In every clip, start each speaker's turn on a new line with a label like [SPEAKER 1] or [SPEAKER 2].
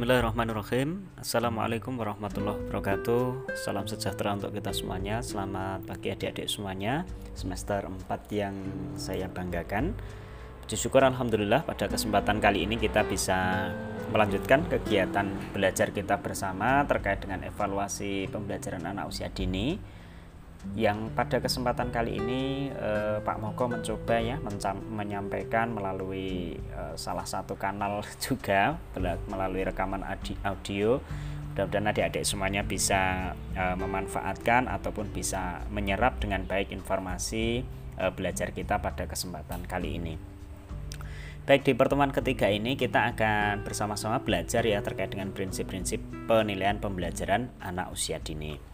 [SPEAKER 1] Bismillahirrahmanirrahim. Assalamualaikum warahmatullahi wabarakatuh. Salam sejahtera untuk kita semuanya. Selamat pagi adik-adik semuanya. Semester 4 yang saya banggakan. Puji syukur Alhamdulillah pada kesempatan kali ini kita bisa melanjutkan kegiatan belajar kita bersama Terkait dengan evaluasi pembelajaran anak usia dini yang pada kesempatan kali ini eh, Pak Moko mencoba ya menyampaikan melalui eh, salah satu kanal juga melalui rekaman audio mudah-mudahan adik-adik semuanya bisa eh, memanfaatkan ataupun bisa menyerap dengan baik informasi eh, belajar kita pada kesempatan kali ini Baik di pertemuan ketiga ini kita akan bersama-sama belajar ya terkait dengan prinsip-prinsip penilaian pembelajaran anak usia dini.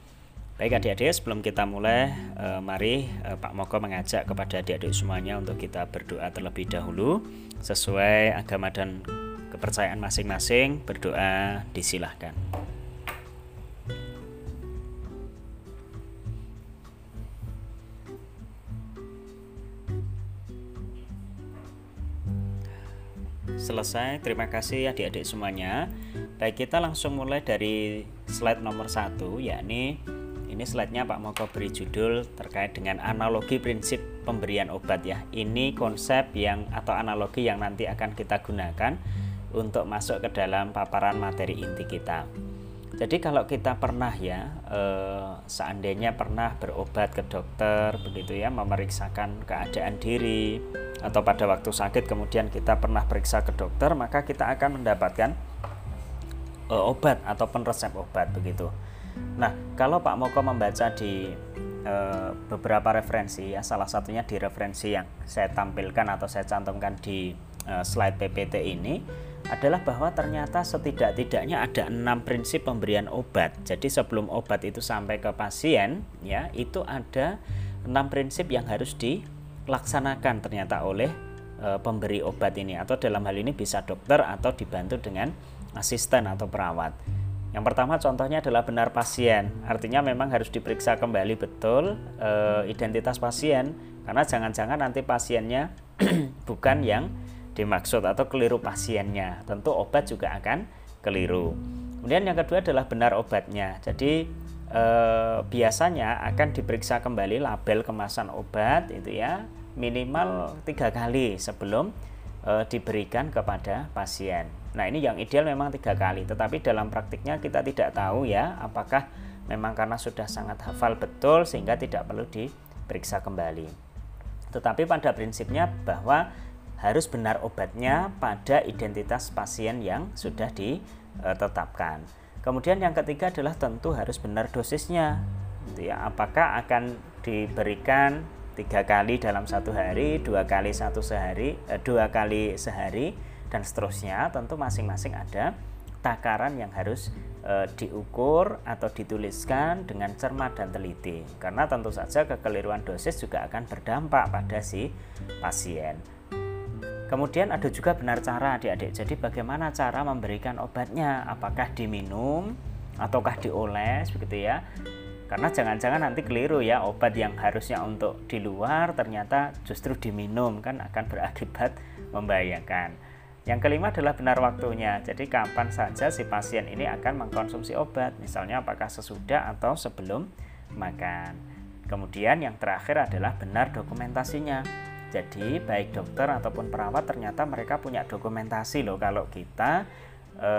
[SPEAKER 1] Baik adik-adik, sebelum kita mulai, eh, mari eh, Pak Moko mengajak kepada adik-adik semuanya untuk kita berdoa terlebih dahulu sesuai agama dan kepercayaan masing-masing. Berdoa disilahkan. Selesai, terima kasih adik-adik semuanya. Baik, kita langsung mulai dari slide nomor satu, yakni ini slide-nya Pak Moko beri judul terkait dengan analogi prinsip pemberian obat ya. Ini konsep yang atau analogi yang nanti akan kita gunakan untuk masuk ke dalam paparan materi inti kita. Jadi kalau kita pernah ya, eh, seandainya pernah berobat ke dokter, begitu ya, memeriksakan keadaan diri, atau pada waktu sakit kemudian kita pernah periksa ke dokter, maka kita akan mendapatkan eh, obat ataupun resep obat begitu. Nah, kalau Pak Moko membaca di e, beberapa referensi ya, salah satunya di referensi yang saya tampilkan atau saya cantumkan di e, slide PPT ini adalah bahwa ternyata setidak-tidaknya ada enam prinsip pemberian obat. Jadi sebelum obat itu sampai ke pasien, ya itu ada enam prinsip yang harus dilaksanakan ternyata oleh e, pemberi obat ini atau dalam hal ini bisa dokter atau dibantu dengan asisten atau perawat. Yang pertama contohnya adalah benar pasien, artinya memang harus diperiksa kembali betul e, identitas pasien, karena jangan-jangan nanti pasiennya bukan yang dimaksud atau keliru pasiennya, tentu obat juga akan keliru. Kemudian yang kedua adalah benar obatnya, jadi e, biasanya akan diperiksa kembali label kemasan obat itu ya minimal tiga kali sebelum e, diberikan kepada pasien. Nah ini yang ideal memang tiga kali, tetapi dalam praktiknya kita tidak tahu ya apakah memang karena sudah sangat hafal betul sehingga tidak perlu diperiksa kembali. Tetapi pada prinsipnya bahwa harus benar obatnya pada identitas pasien yang sudah ditetapkan. Kemudian yang ketiga adalah tentu harus benar dosisnya. Gitu ya, apakah akan diberikan tiga kali dalam satu hari, dua kali satu sehari, eh, dua kali sehari, dan seterusnya tentu masing-masing ada takaran yang harus e, diukur atau dituliskan dengan cermat dan teliti karena tentu saja kekeliruan dosis juga akan berdampak pada si pasien. Kemudian ada juga benar cara adik-adik. Jadi bagaimana cara memberikan obatnya? Apakah diminum ataukah dioles begitu ya? Karena jangan-jangan nanti keliru ya obat yang harusnya untuk di luar ternyata justru diminum kan akan berakibat membahayakan. Yang kelima adalah benar waktunya. Jadi kapan saja si pasien ini akan mengkonsumsi obat, misalnya apakah sesudah atau sebelum makan. Kemudian yang terakhir adalah benar dokumentasinya. Jadi baik dokter ataupun perawat ternyata mereka punya dokumentasi loh kalau kita e,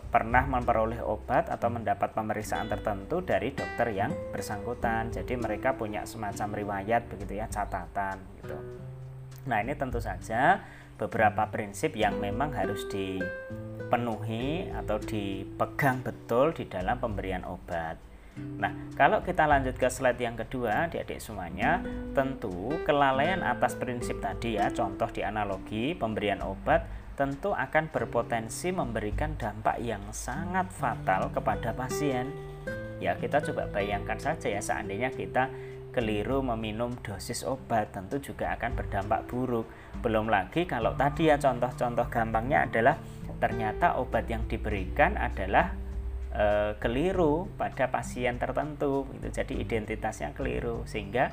[SPEAKER 1] pernah memperoleh obat atau mendapat pemeriksaan tertentu dari dokter yang bersangkutan. Jadi mereka punya semacam riwayat begitu ya, catatan gitu. Nah, ini tentu saja beberapa prinsip yang memang harus dipenuhi atau dipegang betul di dalam pemberian obat. Nah, kalau kita lanjut ke slide yang kedua, adik-adik semuanya, tentu kelalaian atas prinsip tadi ya, contoh di analogi pemberian obat tentu akan berpotensi memberikan dampak yang sangat fatal kepada pasien. Ya, kita coba bayangkan saja ya seandainya kita keliru meminum dosis obat tentu juga akan berdampak buruk. Belum lagi kalau tadi ya contoh-contoh gampangnya adalah ternyata obat yang diberikan adalah e, keliru pada pasien tertentu itu jadi identitasnya keliru sehingga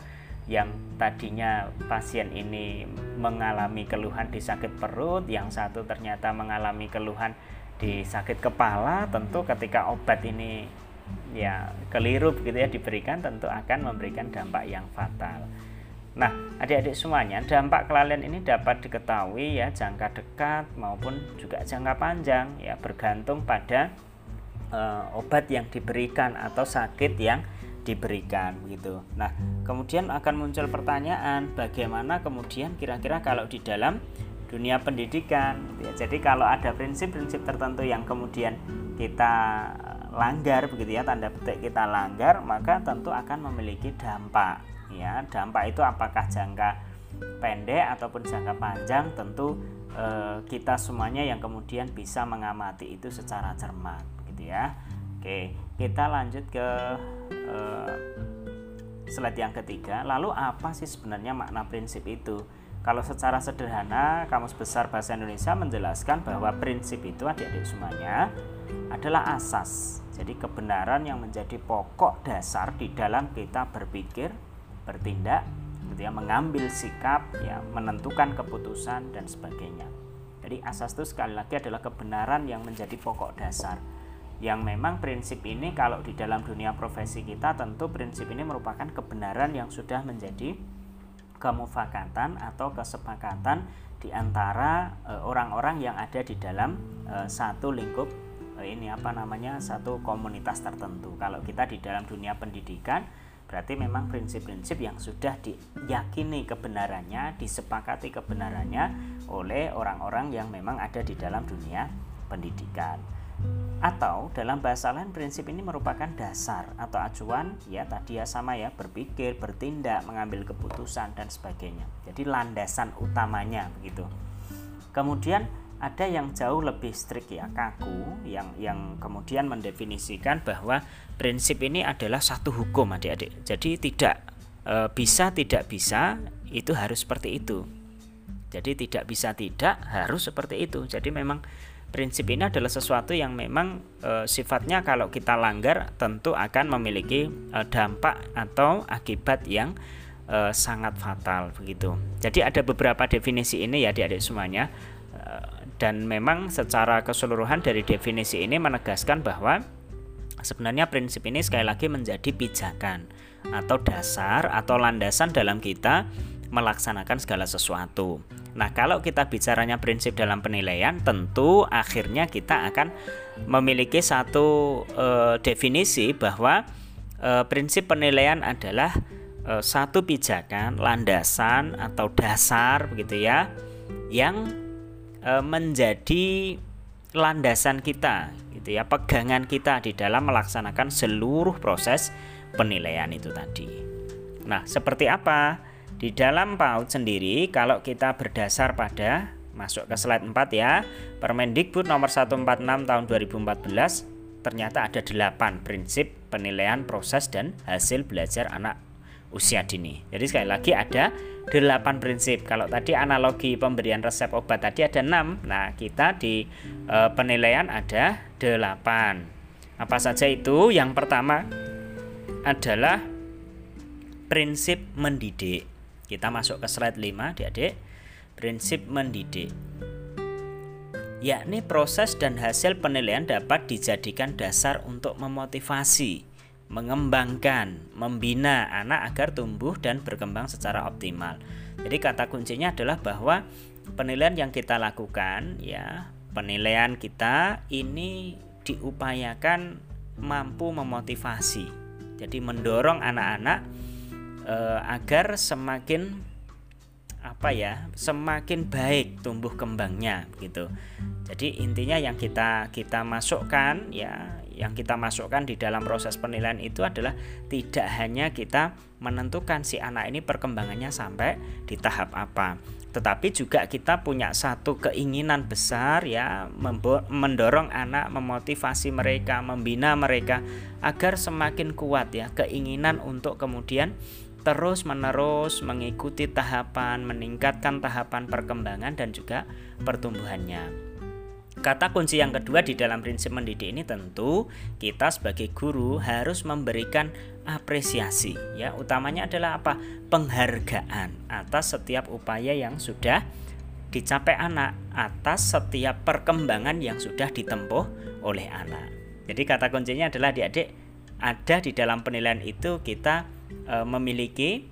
[SPEAKER 1] yang tadinya pasien ini mengalami keluhan di sakit perut, yang satu ternyata mengalami keluhan di sakit kepala tentu ketika obat ini ya keliru begitu ya diberikan tentu akan memberikan dampak yang fatal. Nah, adik-adik semuanya, dampak kelalian ini dapat diketahui ya jangka dekat maupun juga jangka panjang ya bergantung pada uh, obat yang diberikan atau sakit yang diberikan gitu. Nah, kemudian akan muncul pertanyaan bagaimana kemudian kira-kira kalau di dalam dunia pendidikan ya. Jadi kalau ada prinsip-prinsip tertentu yang kemudian kita langgar begitu ya tanda petik kita langgar maka tentu akan memiliki dampak ya. Dampak itu apakah jangka pendek ataupun jangka panjang tentu eh, kita semuanya yang kemudian bisa mengamati itu secara cermat begitu ya. Oke kita lanjut ke eh, slide yang ketiga. Lalu apa sih sebenarnya makna prinsip itu? Kalau secara sederhana, Kamus Besar Bahasa Indonesia menjelaskan bahwa prinsip itu adik-adik semuanya adalah asas. Jadi kebenaran yang menjadi pokok dasar di dalam kita berpikir, bertindak, gitu ya, mengambil sikap, ya, menentukan keputusan dan sebagainya. Jadi asas itu sekali lagi adalah kebenaran yang menjadi pokok dasar. Yang memang prinsip ini kalau di dalam dunia profesi kita tentu prinsip ini merupakan kebenaran yang sudah menjadi kemufakatan atau kesepakatan di antara e, orang-orang yang ada di dalam e, satu lingkup ini apa namanya satu komunitas tertentu. Kalau kita di dalam dunia pendidikan berarti memang prinsip-prinsip yang sudah diyakini kebenarannya, disepakati kebenarannya oleh orang-orang yang memang ada di dalam dunia pendidikan atau dalam bahasa lain prinsip ini merupakan dasar atau acuan ya tadi ya sama ya berpikir, bertindak, mengambil keputusan dan sebagainya. Jadi landasan utamanya begitu. Kemudian ada yang jauh lebih strict ya kaku yang yang kemudian mendefinisikan bahwa prinsip ini adalah satu hukum adik-adik. Jadi tidak e, bisa tidak bisa itu harus seperti itu. Jadi tidak bisa tidak harus seperti itu. Jadi memang prinsip ini adalah sesuatu yang memang e, sifatnya kalau kita langgar tentu akan memiliki e, dampak atau akibat yang e, sangat fatal begitu. Jadi ada beberapa definisi ini ya adik-adik semuanya dan memang secara keseluruhan dari definisi ini menegaskan bahwa sebenarnya prinsip ini sekali lagi menjadi pijakan atau dasar atau landasan dalam kita melaksanakan segala sesuatu. Nah, kalau kita bicaranya prinsip dalam penilaian, tentu akhirnya kita akan memiliki satu e, definisi bahwa e, prinsip penilaian adalah e, satu pijakan, landasan atau dasar begitu ya, yang e, menjadi landasan kita gitu ya, pegangan kita di dalam melaksanakan seluruh proses penilaian itu tadi. Nah, seperti apa? Di dalam PAUD sendiri kalau kita berdasar pada masuk ke slide 4 ya. Permendikbud nomor 146 tahun 2014 ternyata ada 8 prinsip penilaian proses dan hasil belajar anak usia dini. Jadi sekali lagi ada 8 prinsip. Kalau tadi analogi pemberian resep obat tadi ada 6. Nah, kita di e, penilaian ada 8. Apa saja itu? Yang pertama adalah prinsip mendidik. Kita masuk ke slide 5 adik-adik. Prinsip mendidik. Yakni proses dan hasil penilaian dapat dijadikan dasar untuk memotivasi, mengembangkan, membina anak agar tumbuh dan berkembang secara optimal. Jadi kata kuncinya adalah bahwa penilaian yang kita lakukan ya, penilaian kita ini diupayakan mampu memotivasi. Jadi mendorong anak-anak uh, agar semakin apa ya semakin baik tumbuh kembangnya gitu jadi intinya yang kita kita masukkan ya yang kita masukkan di dalam proses penilaian itu adalah tidak hanya kita menentukan si anak ini perkembangannya sampai di tahap apa tetapi juga kita punya satu keinginan besar ya mendorong anak memotivasi mereka membina mereka agar semakin kuat ya keinginan untuk kemudian terus-menerus mengikuti tahapan, meningkatkan tahapan perkembangan dan juga pertumbuhannya. Kata kunci yang kedua di dalam prinsip mendidik ini tentu kita sebagai guru harus memberikan apresiasi ya. Utamanya adalah apa? Penghargaan atas setiap upaya yang sudah dicapai anak atas setiap perkembangan yang sudah ditempuh oleh anak. Jadi kata kuncinya adalah adik-adik ada di dalam penilaian itu kita e, memiliki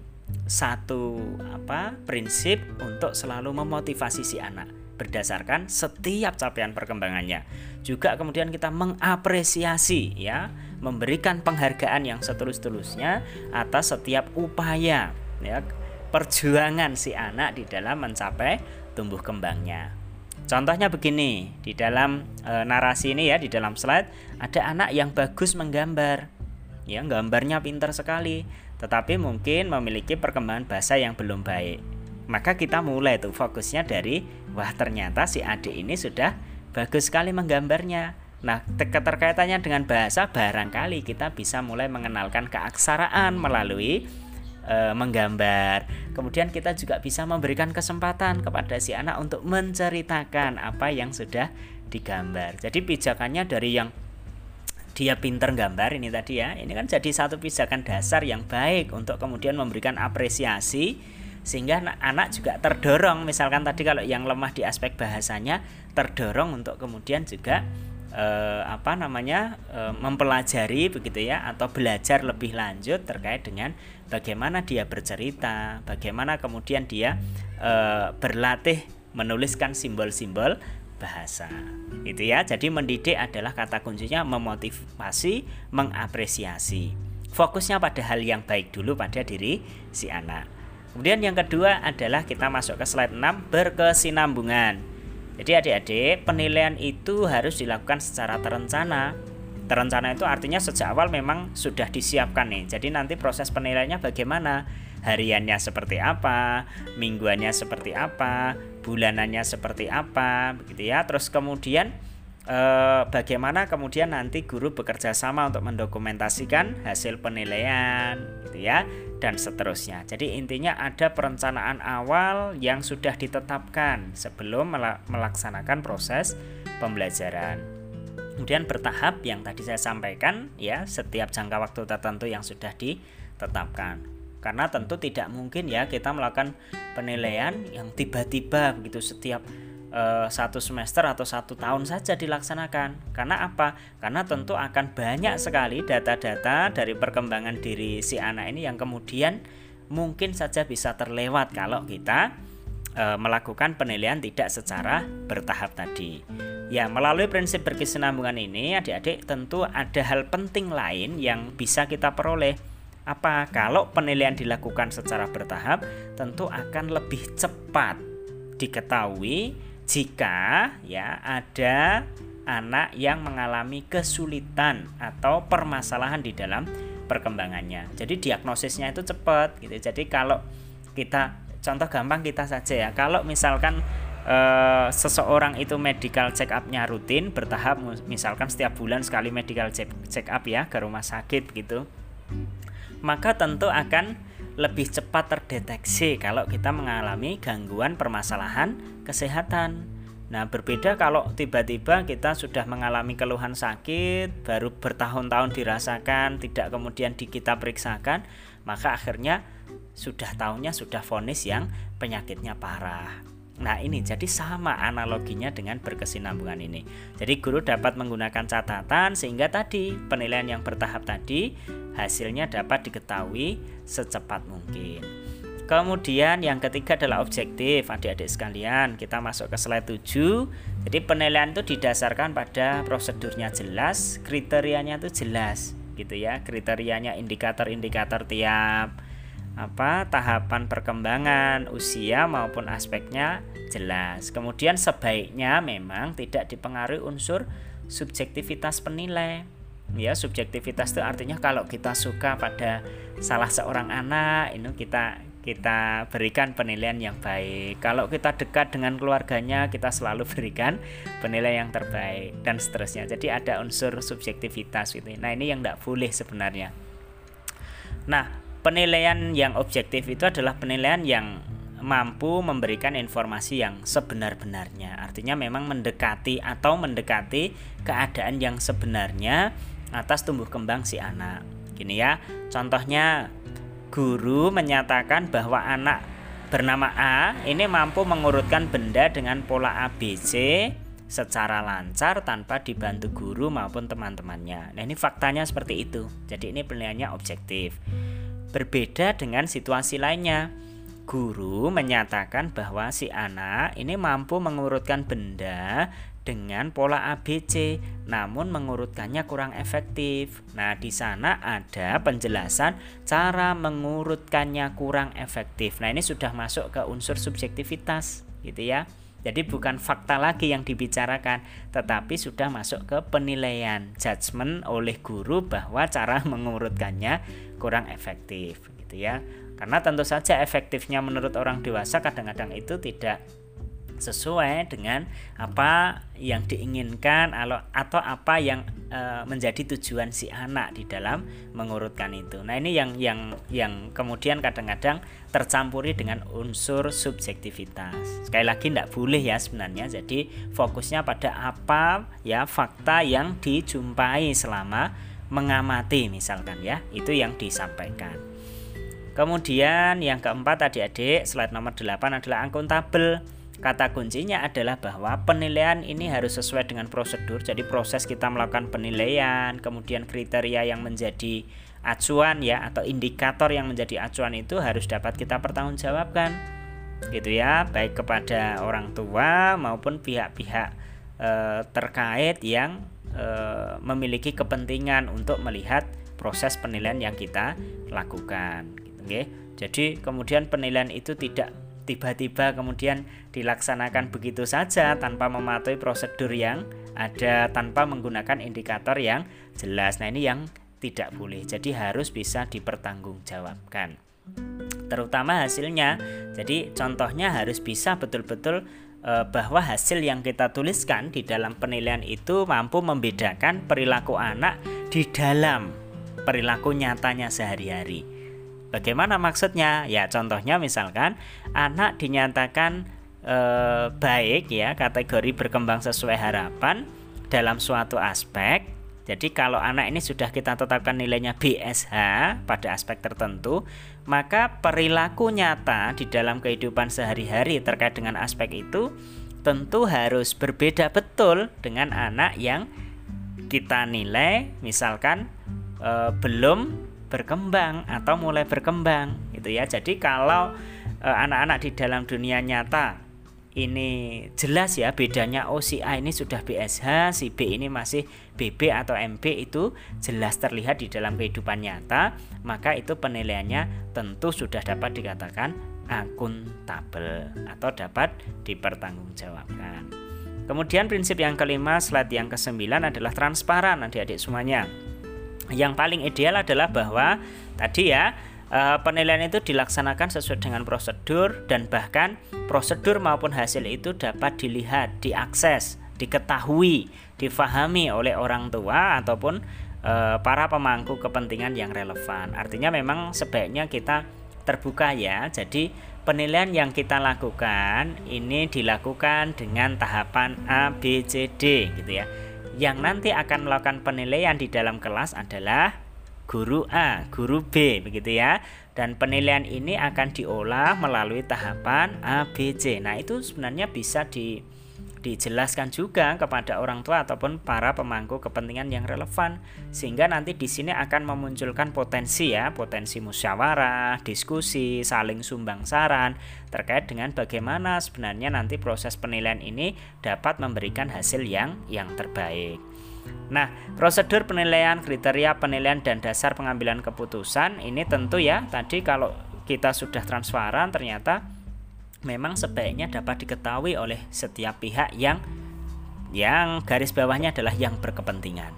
[SPEAKER 1] satu apa prinsip untuk selalu memotivasi si anak berdasarkan setiap capaian perkembangannya. Juga kemudian kita mengapresiasi ya, memberikan penghargaan yang setulus-tulusnya atas setiap upaya ya perjuangan si anak di dalam mencapai tumbuh kembangnya. Contohnya begini, di dalam e, narasi ini ya, di dalam slide ada anak yang bagus menggambar. Ya, gambarnya pintar sekali, tetapi mungkin memiliki perkembangan bahasa yang belum baik. Maka kita mulai tuh fokusnya dari wah ternyata si adik ini sudah bagus sekali menggambarnya. Nah, keterkaitannya dengan bahasa barangkali kita bisa mulai mengenalkan keaksaraan melalui e, menggambar. Kemudian kita juga bisa memberikan kesempatan kepada si anak untuk menceritakan apa yang sudah digambar. Jadi pijakannya dari yang dia pinter gambar ini tadi ya, ini kan jadi satu pijakan dasar yang baik untuk kemudian memberikan apresiasi sehingga anak, juga terdorong misalkan tadi kalau yang lemah di aspek bahasanya terdorong untuk kemudian juga eh, apa namanya eh, mempelajari begitu ya atau belajar lebih lanjut terkait dengan bagaimana dia bercerita, bagaimana kemudian dia e, berlatih menuliskan simbol-simbol bahasa. Itu ya. Jadi mendidik adalah kata kuncinya memotivasi, mengapresiasi. Fokusnya pada hal yang baik dulu pada diri si anak. Kemudian yang kedua adalah kita masuk ke slide 6 berkesinambungan. Jadi adik-adik, penilaian itu harus dilakukan secara terencana Terencana itu artinya sejak awal memang sudah disiapkan nih. Jadi nanti proses penilaiannya bagaimana? Hariannya seperti apa, mingguannya seperti apa, bulanannya seperti apa, begitu ya. Terus kemudian eh, bagaimana kemudian nanti guru bekerja sama untuk mendokumentasikan hasil penilaian, gitu ya, dan seterusnya. Jadi intinya ada perencanaan awal yang sudah ditetapkan sebelum melaksanakan proses pembelajaran. Kemudian bertahap yang tadi saya sampaikan ya, setiap jangka waktu tertentu yang sudah ditetapkan. Karena tentu tidak mungkin ya kita melakukan penilaian yang tiba-tiba begitu setiap uh, satu semester atau satu tahun saja dilaksanakan. Karena apa? Karena tentu akan banyak sekali data-data dari perkembangan diri si anak ini yang kemudian mungkin saja bisa terlewat kalau kita uh, melakukan penilaian tidak secara bertahap tadi. Ya, melalui prinsip berkesinambungan ini, adik-adik tentu ada hal penting lain yang bisa kita peroleh. Apa? Kalau penilaian dilakukan secara bertahap, tentu akan lebih cepat diketahui jika ya ada anak yang mengalami kesulitan atau permasalahan di dalam perkembangannya. Jadi diagnosisnya itu cepat gitu. Jadi kalau kita contoh gampang kita saja ya. Kalau misalkan uh, seseorang itu medical check upnya rutin bertahap misalkan setiap bulan sekali medical check up ya ke rumah sakit gitu maka tentu akan lebih cepat terdeteksi kalau kita mengalami gangguan permasalahan kesehatan Nah, berbeda kalau tiba-tiba kita sudah mengalami keluhan sakit, baru bertahun-tahun dirasakan, tidak kemudian di kita periksakan, maka akhirnya sudah tahunya sudah vonis yang penyakitnya parah. Nah ini jadi sama analoginya dengan berkesinambungan ini. Jadi guru dapat menggunakan catatan sehingga tadi penilaian yang bertahap tadi hasilnya dapat diketahui secepat mungkin. Kemudian yang ketiga adalah objektif adik-adik sekalian Kita masuk ke slide 7 Jadi penilaian itu didasarkan pada prosedurnya jelas Kriterianya itu jelas gitu ya Kriterianya indikator-indikator tiap apa tahapan perkembangan usia maupun aspeknya jelas. Kemudian sebaiknya memang tidak dipengaruhi unsur subjektivitas penilai. Ya, subjektivitas itu artinya kalau kita suka pada salah seorang anak, ini kita kita berikan penilaian yang baik. Kalau kita dekat dengan keluarganya, kita selalu berikan penilaian yang terbaik dan seterusnya. Jadi ada unsur subjektivitas gitu. Nah, ini yang tidak boleh sebenarnya. Nah, penilaian yang objektif itu adalah penilaian yang mampu memberikan informasi yang sebenar-benarnya. Artinya memang mendekati atau mendekati keadaan yang sebenarnya atas tumbuh kembang si anak. Gini ya, contohnya guru menyatakan bahwa anak bernama A ini mampu mengurutkan benda dengan pola ABC secara lancar tanpa dibantu guru maupun teman-temannya. Nah, ini faktanya seperti itu. Jadi ini penilaiannya objektif. Berbeda dengan situasi lainnya. Guru menyatakan bahwa si anak ini mampu mengurutkan benda dengan pola ABC, namun mengurutkannya kurang efektif. Nah, di sana ada penjelasan cara mengurutkannya kurang efektif. Nah, ini sudah masuk ke unsur subjektivitas, gitu ya. Jadi bukan fakta lagi yang dibicarakan, tetapi sudah masuk ke penilaian judgement oleh guru bahwa cara mengurutkannya kurang efektif gitu ya. Karena tentu saja efektifnya menurut orang dewasa kadang-kadang itu tidak sesuai dengan apa yang diinginkan atau apa yang e, menjadi tujuan si anak di dalam mengurutkan itu. Nah, ini yang yang yang kemudian kadang-kadang tercampuri dengan unsur subjektivitas. Sekali lagi tidak boleh ya sebenarnya. Jadi fokusnya pada apa ya fakta yang dijumpai selama mengamati misalkan ya. Itu yang disampaikan. Kemudian yang keempat adik-adik slide nomor 8 adalah akuntabel Kata kuncinya adalah bahwa penilaian ini harus sesuai dengan prosedur. Jadi proses kita melakukan penilaian, kemudian kriteria yang menjadi acuan ya atau indikator yang menjadi acuan itu harus dapat kita pertanggungjawabkan. Gitu ya, baik kepada orang tua maupun pihak-pihak e, terkait yang e, memiliki kepentingan untuk melihat proses penilaian yang kita lakukan. Gitu, Jadi kemudian penilaian itu tidak tiba-tiba kemudian dilaksanakan begitu saja tanpa mematuhi prosedur yang ada tanpa menggunakan indikator yang jelas. Nah, ini yang tidak boleh. Jadi harus bisa dipertanggungjawabkan. Terutama hasilnya. Jadi contohnya harus bisa betul-betul e, bahwa hasil yang kita tuliskan di dalam penilaian itu mampu membedakan perilaku anak di dalam perilaku nyatanya sehari-hari. Bagaimana maksudnya? Ya contohnya misalkan anak dinyatakan e, baik ya kategori berkembang sesuai harapan dalam suatu aspek. Jadi kalau anak ini sudah kita tetapkan nilainya BSH pada aspek tertentu, maka perilaku nyata di dalam kehidupan sehari-hari terkait dengan aspek itu tentu harus berbeda betul dengan anak yang kita nilai misalkan e, belum berkembang atau mulai berkembang gitu ya. Jadi kalau e, anak-anak di dalam dunia nyata ini jelas ya bedanya oh ini sudah BSH, si B ini masih BB atau MB itu jelas terlihat di dalam kehidupan nyata, maka itu penilaiannya tentu sudah dapat dikatakan akuntabel atau dapat dipertanggungjawabkan. Kemudian prinsip yang kelima slide yang kesembilan adalah transparan adik-adik semuanya yang paling ideal adalah bahwa tadi ya eh, penilaian itu dilaksanakan sesuai dengan prosedur dan bahkan prosedur maupun hasil itu dapat dilihat, diakses, diketahui, difahami oleh orang tua ataupun e, para pemangku kepentingan yang relevan. Artinya memang sebaiknya kita terbuka ya. Jadi penilaian yang kita lakukan ini dilakukan dengan tahapan A, B, C, D gitu ya yang nanti akan melakukan penilaian di dalam kelas adalah guru A, guru B begitu ya. Dan penilaian ini akan diolah melalui tahapan A, B, C. Nah, itu sebenarnya bisa di dijelaskan juga kepada orang tua ataupun para pemangku kepentingan yang relevan sehingga nanti di sini akan memunculkan potensi ya, potensi musyawarah, diskusi, saling sumbang saran terkait dengan bagaimana sebenarnya nanti proses penilaian ini dapat memberikan hasil yang yang terbaik. Nah, prosedur penilaian, kriteria penilaian dan dasar pengambilan keputusan ini tentu ya tadi kalau kita sudah transparan ternyata memang sebaiknya dapat diketahui oleh setiap pihak yang yang garis bawahnya adalah yang berkepentingan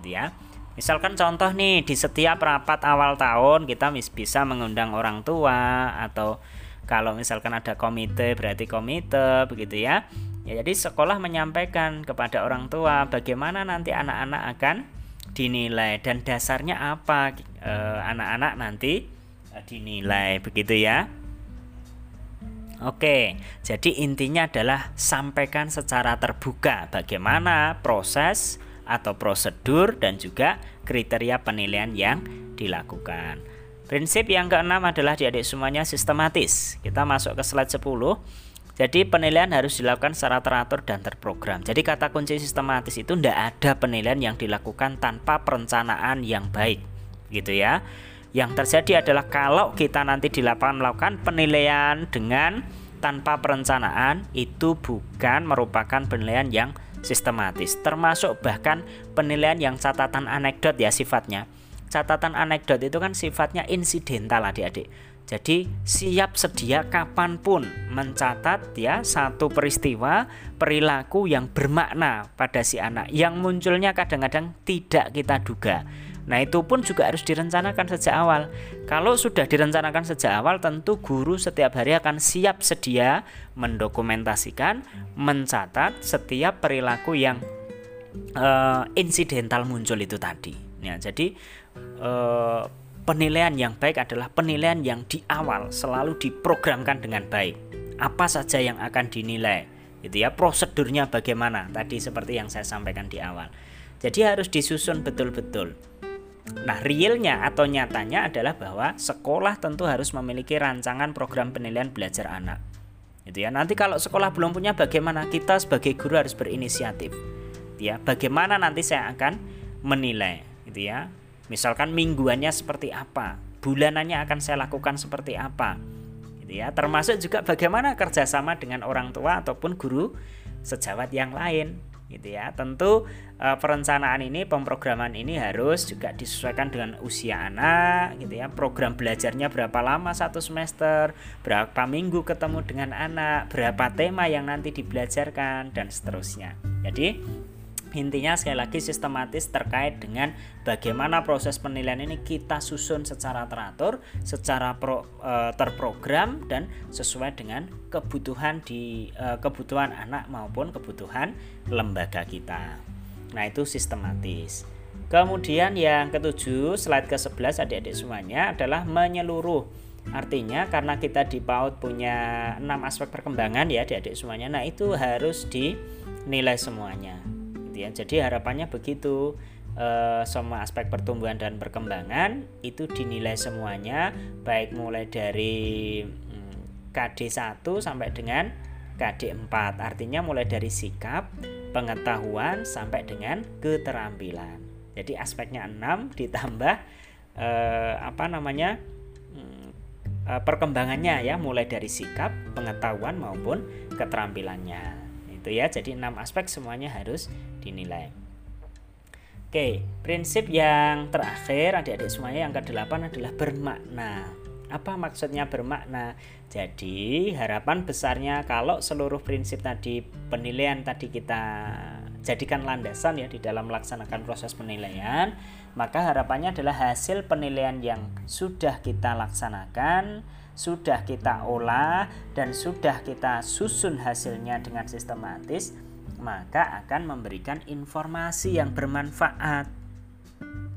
[SPEAKER 1] gitu ya. Misalkan contoh nih di setiap rapat awal tahun kita bisa mengundang orang tua atau kalau misalkan ada komite berarti komite begitu ya. Ya jadi sekolah menyampaikan kepada orang tua bagaimana nanti anak-anak akan dinilai dan dasarnya apa eh, anak-anak e, nanti dinilai begitu ya Oke, jadi intinya adalah sampaikan secara terbuka bagaimana proses atau prosedur dan juga kriteria penilaian yang dilakukan. Prinsip yang keenam adalah adik-adik semuanya sistematis. Kita masuk ke slide 10. Jadi penilaian harus dilakukan secara teratur dan terprogram. Jadi kata kunci sistematis itu tidak ada penilaian yang dilakukan tanpa perencanaan yang baik, gitu ya. Yang terjadi adalah kalau kita nanti di lapangan melakukan penilaian dengan tanpa perencanaan itu bukan merupakan penilaian yang sistematis, termasuk bahkan penilaian yang catatan anekdot ya sifatnya. Catatan anekdot itu kan sifatnya insidental adik-adik. Jadi siap sedia kapan pun mencatat ya satu peristiwa perilaku yang bermakna pada si anak. Yang munculnya kadang-kadang tidak kita duga. Nah itu pun juga harus direncanakan sejak awal. Kalau sudah direncanakan sejak awal tentu guru setiap hari akan siap sedia mendokumentasikan, mencatat setiap perilaku yang uh, insidental muncul itu tadi. Ya, jadi eh, penilaian yang baik adalah penilaian yang di awal selalu diprogramkan dengan baik. Apa saja yang akan dinilai, gitu ya. Prosedurnya bagaimana? Tadi seperti yang saya sampaikan di awal. Jadi harus disusun betul-betul. Nah, realnya atau nyatanya adalah bahwa sekolah tentu harus memiliki rancangan program penilaian belajar anak. Gitu ya. Nanti kalau sekolah belum punya bagaimana kita sebagai guru harus berinisiatif. Gitu ya. Bagaimana nanti saya akan menilai, gitu ya Misalkan mingguannya seperti apa, bulanannya akan saya lakukan seperti apa, gitu ya. Termasuk juga bagaimana kerjasama dengan orang tua ataupun guru sejawat yang lain, gitu ya. Tentu e, perencanaan ini, pemrograman ini harus juga disesuaikan dengan usia anak, gitu ya. Program belajarnya berapa lama satu semester, berapa minggu ketemu dengan anak, berapa tema yang nanti dibelajarkan dan seterusnya. Jadi Intinya sekali lagi sistematis terkait dengan bagaimana proses penilaian ini kita susun secara teratur, secara pro, e, terprogram dan sesuai dengan kebutuhan di e, kebutuhan anak maupun kebutuhan lembaga kita. Nah, itu sistematis. Kemudian yang ketujuh, slide ke-11 adik-adik semuanya adalah menyeluruh. Artinya karena kita di PAUD punya enam aspek perkembangan ya adik-adik semuanya. Nah, itu harus dinilai semuanya gitu ya. Jadi harapannya begitu e, semua aspek pertumbuhan dan perkembangan itu dinilai semuanya baik mulai dari hmm, KD 1 sampai dengan KD 4. Artinya mulai dari sikap, pengetahuan sampai dengan keterampilan. Jadi aspeknya 6 ditambah e, apa namanya? Hmm, eh, perkembangannya ya mulai dari sikap, pengetahuan maupun keterampilannya gitu ya. Jadi enam aspek semuanya harus dinilai. Oke, prinsip yang terakhir adik-adik semuanya yang ke-8 adalah bermakna. Apa maksudnya bermakna? Jadi, harapan besarnya kalau seluruh prinsip tadi penilaian tadi kita jadikan landasan ya di dalam melaksanakan proses penilaian, maka harapannya adalah hasil penilaian yang sudah kita laksanakan sudah kita olah dan sudah kita susun hasilnya dengan sistematis, maka akan memberikan informasi yang bermanfaat.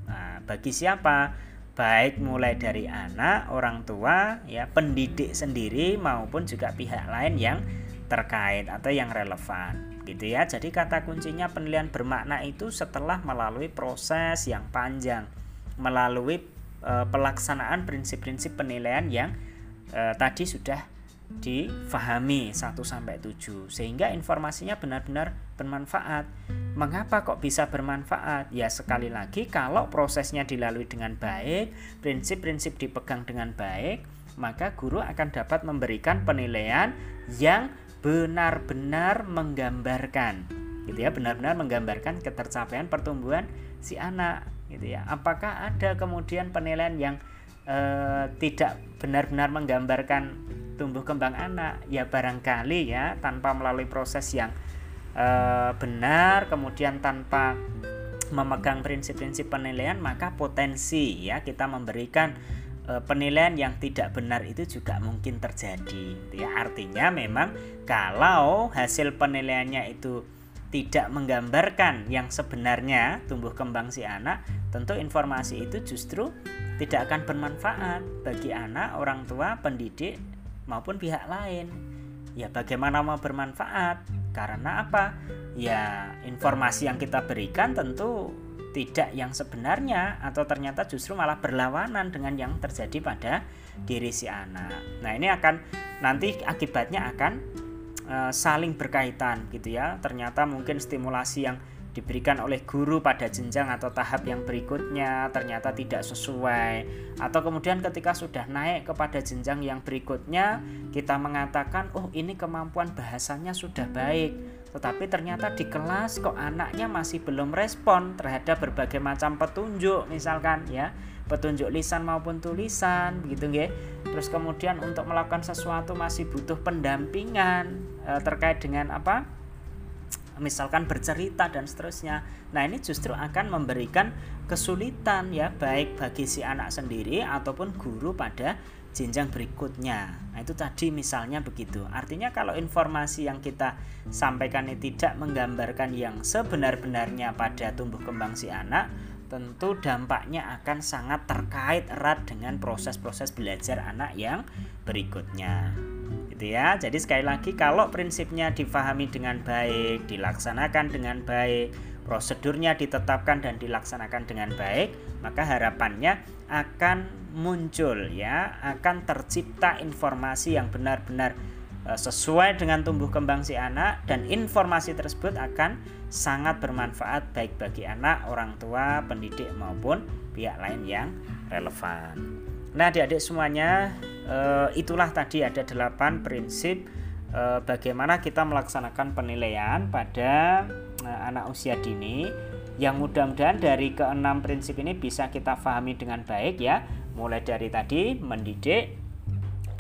[SPEAKER 1] Nah, bagi siapa? Baik mulai dari anak, orang tua, ya pendidik sendiri maupun juga pihak lain yang terkait atau yang relevan gitu ya. Jadi kata kuncinya penilaian bermakna itu setelah melalui proses yang panjang, melalui e, pelaksanaan prinsip-prinsip penilaian yang e, tadi sudah difahami 1 sampai 7 sehingga informasinya benar-benar bermanfaat. Mengapa kok bisa bermanfaat? Ya sekali lagi kalau prosesnya dilalui dengan baik, prinsip-prinsip dipegang dengan baik, maka guru akan dapat memberikan penilaian yang benar-benar menggambarkan gitu ya, benar-benar menggambarkan ketercapaian pertumbuhan si anak gitu ya. Apakah ada kemudian penilaian yang eh, tidak benar-benar menggambarkan tumbuh kembang anak ya barangkali ya tanpa melalui proses yang eh, benar kemudian tanpa memegang prinsip-prinsip penilaian maka potensi ya kita memberikan e, penilaian yang tidak benar itu juga mungkin terjadi. Ya artinya memang kalau hasil penilaiannya itu tidak menggambarkan yang sebenarnya tumbuh kembang si anak tentu informasi itu justru tidak akan bermanfaat bagi anak, orang tua, pendidik maupun pihak lain. Ya bagaimana mau bermanfaat? Karena apa? Ya informasi yang kita berikan tentu tidak yang sebenarnya atau ternyata justru malah berlawanan dengan yang terjadi pada diri si anak. Nah, ini akan nanti akibatnya akan uh, saling berkaitan gitu ya. Ternyata mungkin stimulasi yang diberikan oleh guru pada jenjang atau tahap yang berikutnya ternyata tidak sesuai. Atau kemudian ketika sudah naik kepada jenjang yang berikutnya kita mengatakan oh ini kemampuan bahasanya sudah baik. Tetapi ternyata di kelas kok anaknya masih belum respon terhadap berbagai macam petunjuk misalkan ya. Petunjuk lisan maupun tulisan begitu nggih. Terus kemudian untuk melakukan sesuatu masih butuh pendampingan e, terkait dengan apa misalkan bercerita dan seterusnya. Nah, ini justru akan memberikan kesulitan ya baik bagi si anak sendiri ataupun guru pada jenjang berikutnya. Nah, itu tadi misalnya begitu. Artinya kalau informasi yang kita sampaikan ini tidak menggambarkan yang sebenar-benarnya pada tumbuh kembang si anak, tentu dampaknya akan sangat terkait erat dengan proses-proses belajar anak yang berikutnya gitu ya. Jadi sekali lagi kalau prinsipnya difahami dengan baik, dilaksanakan dengan baik, prosedurnya ditetapkan dan dilaksanakan dengan baik, maka harapannya akan muncul ya, akan tercipta informasi yang benar-benar e, sesuai dengan tumbuh kembang si anak dan informasi tersebut akan sangat bermanfaat baik bagi anak, orang tua, pendidik maupun pihak lain yang relevan. Nah, adik-adik semuanya, uh, itulah tadi ada delapan prinsip uh, bagaimana kita melaksanakan penilaian pada uh, anak usia dini. Yang mudah-mudahan dari keenam prinsip ini bisa kita pahami dengan baik ya. Mulai dari tadi mendidik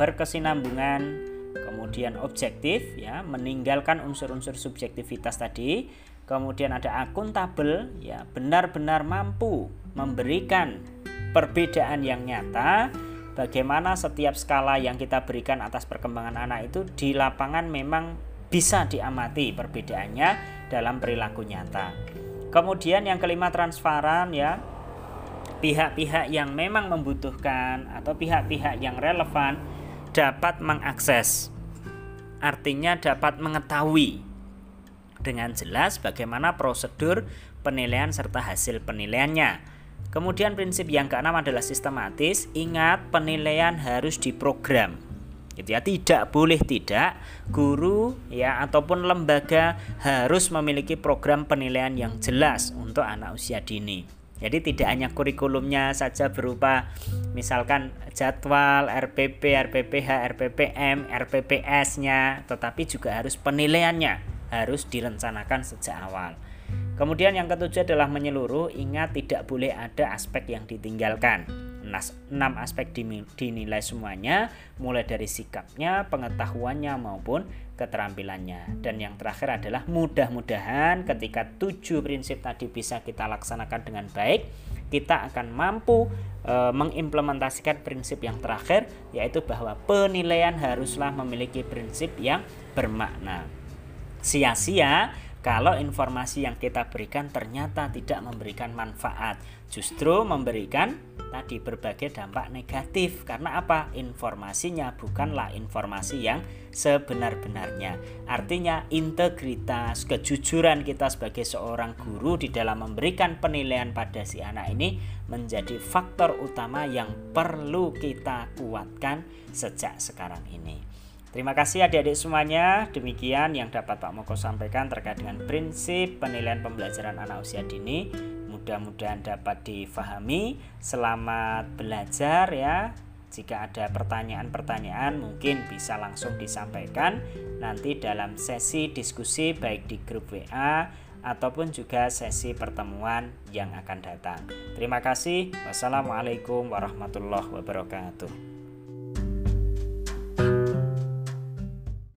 [SPEAKER 1] berkesinambungan kemudian objektif ya meninggalkan unsur-unsur subjektivitas tadi. Kemudian ada akuntabel ya benar-benar mampu memberikan perbedaan yang nyata bagaimana setiap skala yang kita berikan atas perkembangan anak itu di lapangan memang bisa diamati perbedaannya dalam perilaku nyata. Kemudian yang kelima transparan ya. Pihak-pihak yang memang membutuhkan atau pihak-pihak yang relevan dapat mengakses. Artinya dapat mengetahui dengan jelas bagaimana prosedur penilaian serta hasil penilaiannya Kemudian prinsip yang keenam adalah sistematis. Ingat penilaian harus diprogram. Gitu ya, tidak boleh tidak guru ya ataupun lembaga harus memiliki program penilaian yang jelas untuk anak usia dini. Jadi tidak hanya kurikulumnya saja berupa misalkan jadwal RPP, RPPH, RPPM, RPPS-nya, tetapi juga harus penilaiannya harus direncanakan sejak awal. Kemudian yang ketujuh adalah menyeluruh, ingat tidak boleh ada aspek yang ditinggalkan. Enam aspek dinilai semuanya, mulai dari sikapnya, pengetahuannya maupun keterampilannya. Dan yang terakhir adalah mudah-mudahan ketika tujuh prinsip tadi bisa kita laksanakan dengan baik, kita akan mampu e, mengimplementasikan prinsip yang terakhir, yaitu bahwa penilaian haruslah memiliki prinsip yang bermakna. Sia-sia kalau informasi yang kita berikan ternyata tidak memberikan manfaat, justru memberikan tadi berbagai dampak negatif. Karena apa? Informasinya bukanlah informasi yang sebenar-benarnya. Artinya integritas, kejujuran kita sebagai seorang guru di dalam memberikan penilaian pada si anak ini menjadi faktor utama yang perlu kita kuatkan sejak sekarang ini. Terima kasih adik-adik semuanya. Demikian yang dapat Pak Moko sampaikan terkait dengan prinsip penilaian pembelajaran anak usia dini. Mudah-mudahan dapat difahami. Selamat belajar ya. Jika ada pertanyaan-pertanyaan mungkin bisa langsung disampaikan nanti dalam sesi diskusi baik di grup WA ataupun juga sesi pertemuan yang akan datang. Terima kasih. Wassalamualaikum warahmatullahi wabarakatuh.